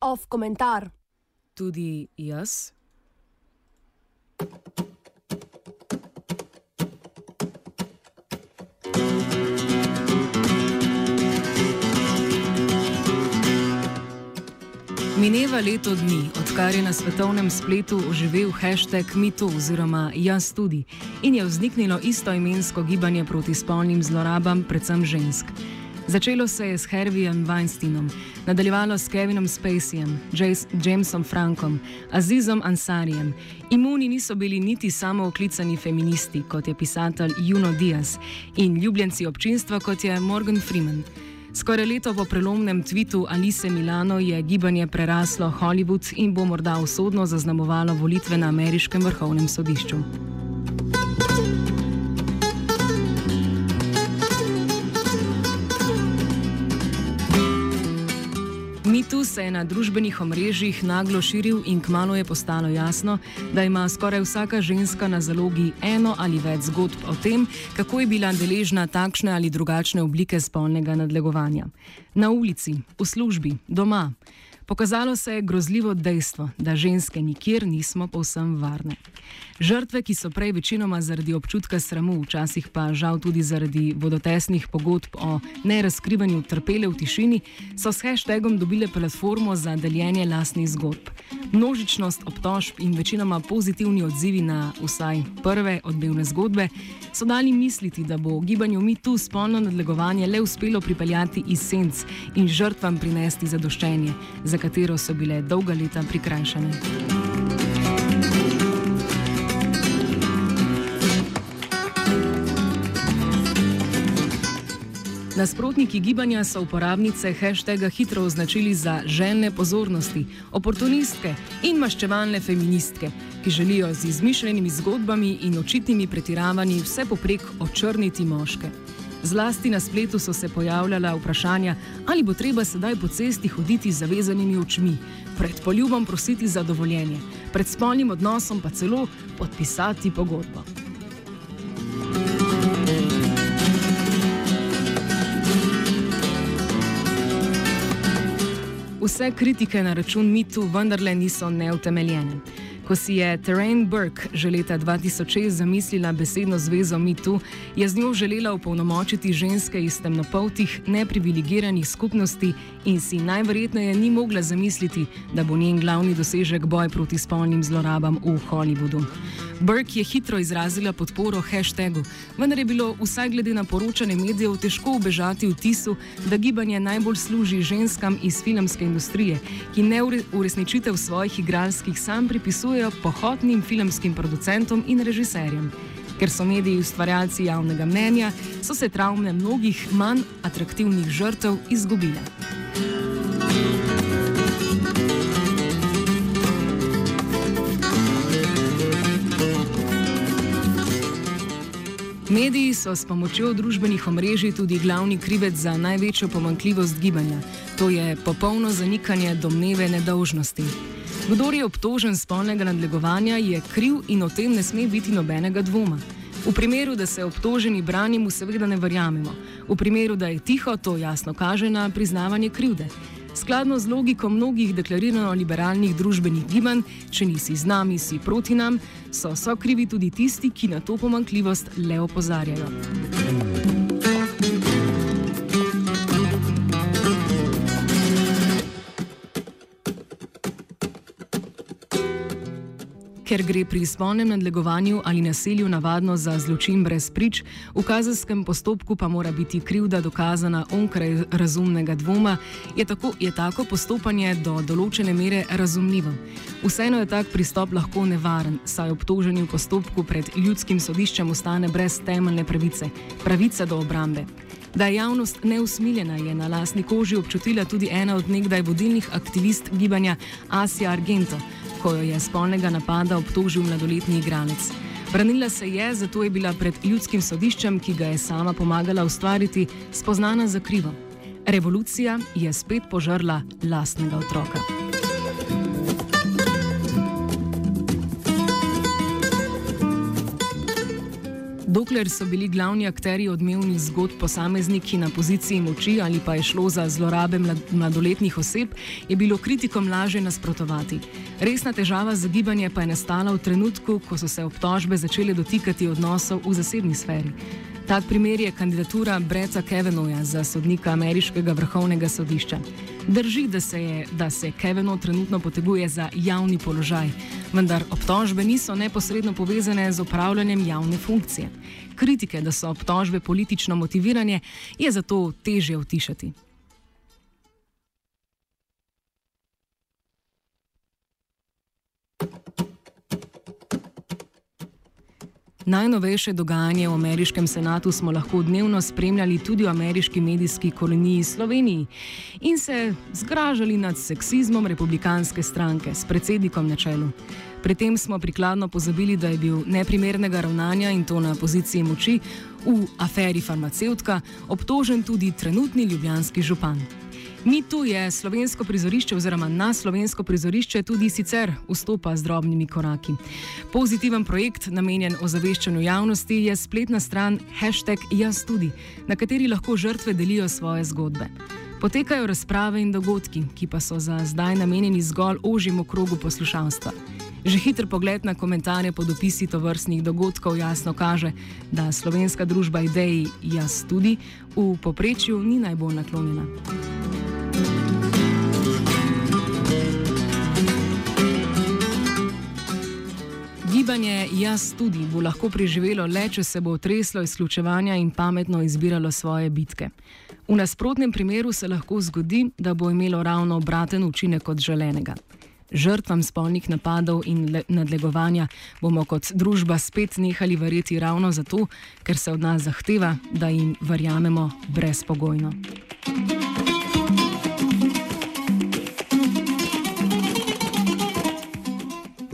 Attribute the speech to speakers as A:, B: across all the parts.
A: Off komentar.
B: Tudi jaz. Mineva leto dni, odkar je na svetovnem spletu oživel hashtag MeToo oziroma Jaz tudi in je vzniknilo istoimensko gibanje proti spolnim zlorabam, predvsem žensk. Začelo se je s Harveyjem Weinsteinom, nadaljevalo s Kevinom Spaceyjem, Jamesom Frankom, Azizom Ansarijem. Imuni niso bili niti samo oklicani feministi, kot je pisatelj Juno Diaz, in ljubljenci občinstva, kot je Morgan Freeman. Skoraj leto po prelomnem tvitu Alice Milano je gibanje preraslo Hollywood in bo morda usodno zaznamovalo volitve na ameriškem vrhovnem sodišču. Se je na družbenih omrežjih naglo širil in kmalo je postalo jasno, da ima skoraj vsaka ženska na zalogi eno ali več zgodb o tem, kako je bila deležna takšne ali drugačne oblike spolnega nadlegovanja. Na ulici, v službi, doma. Pokazalo se je grozljivo dejstvo, da ženske nikjer nismo povsem varne. Žrtve, ki so prej večinoma zaradi občutka sramu, včasih pa žal tudi zaradi vodotesnih pogodb o nerazkrivanju trpele v tišini, so s hashtagom dobile platformo za deljenje lastnih zgodb. Množičnost obtožb in večinoma pozitivni odzivi na vsaj prve odbevne zgodbe so dali misliti, da bo gibanju MeToo spolno nadlegovanje le uspelo pripeljati iz senc in žrtvam prinesti zadoščenje, za katero so bile dolga leta prikrajšane. Nasprotniki gibanja so uporabnice hashtaga hitro označili za žene pozornosti, oportunistke in maščevalne feministke, ki želijo z izmišljenimi zgodbami in očitnimi pretiravanji vse poprek očrniti moške. Zlasti na spletu so se pojavljala vprašanja, ali bo treba sedaj po cesti hoditi z zavezanimi očmi, pred poljubom prositi za dovoljenje, pred spolnim odnosom pa celo podpisati pogodbo. Vse kritike na račun mitu vendarle niso neutemeljene. Ko si je Terrain Burke že leta 2006 zamislila besedno zvezo MeToo, je z njo želela upolnomočiti ženske iz temnopoltih, neprivilegiranih skupnosti in si najverjetneje ni mogla zamisliti, da bo njen glavni dosežek boj proti spolnim zlorabam v Hollywoodu. Burke je hitro izrazila podporo hashtagu, vendar je bilo vsaj glede na poročanje medijev težko ubežati vtisu, da gibanje najbolj služi ženskam iz filmske industrije, ki ne uresničitev svojih igralskih sam pripisujejo pohotnim filmskim producentom in režiserjem. Ker so mediji ustvarjalci javnega mnenja, so se travme mnogih manj atraktivnih žrtev izgubile. Mediji so s pomočjo družbenih omrežij tudi glavni krivec za največjo pomankljivost gibanja, to je popolno zanikanje domneve nedolžnosti. Kdor je obtožen spolnega nadlegovanja, je kriv in o tem ne sme biti nobenega dvoma. V primeru, da se obtoženi brani, mu seveda ne verjamemo. V primeru, da je tiho, to jasno kaže na priznavanje krivde. Skladno z logiko mnogih deklarirano liberalnih družbenih gibanj, če nisi z nami, si proti nam, so so krivi tudi tisti, ki na to pomankljivost le opozarjajo. Ker gre pri spolnem nadlegovanju ali nasilju navadno za zločin brez prič, v kazenskem postopku pa mora biti krivda dokazana onkraj razumnega dvoma, je tako, je tako postopanje do določene mere razumljivo. Vseeno je tak pristop lahko nevaren, saj obtoženi v postopku pred ljudskim sodiščem ostane brez temeljne pravice, pravice do obrambe. Da je javnost neusmiljena, je na lasni koži občutila tudi ena od nekdaj vodilnih aktivist gibanja Asija Argento ko jo je spolnega napada obtožil mladoletni igralec. Branila se je, zato je bila pred ljudskim sodiščem, ki ga je sama pomagala ustvariti, spoznana za krivo. Revolucija je spet požrla lastnega otroka. Dokler so bili glavni akteri odmevnih zgodb posamezniki na poziciji moči ali pa je šlo za zlorabe mladoletnih oseb, je bilo kritikom lažje nasprotovati. Resna težava za gibanje pa je nastala v trenutku, ko so se obtožbe začele dotikati odnosov v zasebni sferi. Tak primer je kandidatura Breca Kevenoja za sodnika ameriškega vrhovnega sodišča. Drži, da se, je, da se Keveno trenutno poteguje za javni položaj, vendar obtožbe niso neposredno povezane z upravljanjem javne funkcije. Kritike, da so obtožbe politično motivirane, je zato težje utišati. Najnovejše dogajanje v ameriškem senatu smo lahko dnevno spremljali tudi v ameriški medijski koloniji Sloveniji in se zgražali nad seksizmom republikanske stranke s predsednikom na čelu. Pri tem smo prikladno pozabili, da je bil neprimernega ravnanja in to na poziciji moči v aferi farmacevtka obtožen tudi trenutni ljubljanski župan. Mi tu je slovensko prizorišče, oziroma na slovensko prizorišče tudi sicer vstopa z drobnimi koraki. Pozitiven projekt, namenjen ozaveščanju javnosti, je spletna stran hashtag Jaz tudi, na kateri lahko žrtve delijo svoje zgodbe. Potekajo razprave in dogodki, ki pa so za zdaj namenjeni zgolj ožjemu krogu poslušalstva. Že hiter pogled na komentarje pod opisi tovrstnih dogodkov jasno kaže, da slovenska družba ideji Jaz tudi v poprečju ni najbolj naklonjena. Gibanje Jaz tudi bo lahko preživelo le, če se bo treslo izključevanja in pametno izbiralo svoje bitke. V nasprotnem primeru se lahko zgodi, da bo imelo ravno obraten učinek od želenega. Žrtvam spolnih napadov in nadlegovanja bomo kot družba spet nehali verjeti ravno zato, ker se od nas zahteva, da jim verjamemo brezpogojno.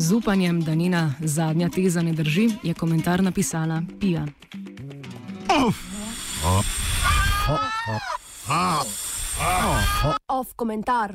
B: Z upanjem, da njena zadnja teza ne drži, je komentar napisala Pija.
A: Off komentar.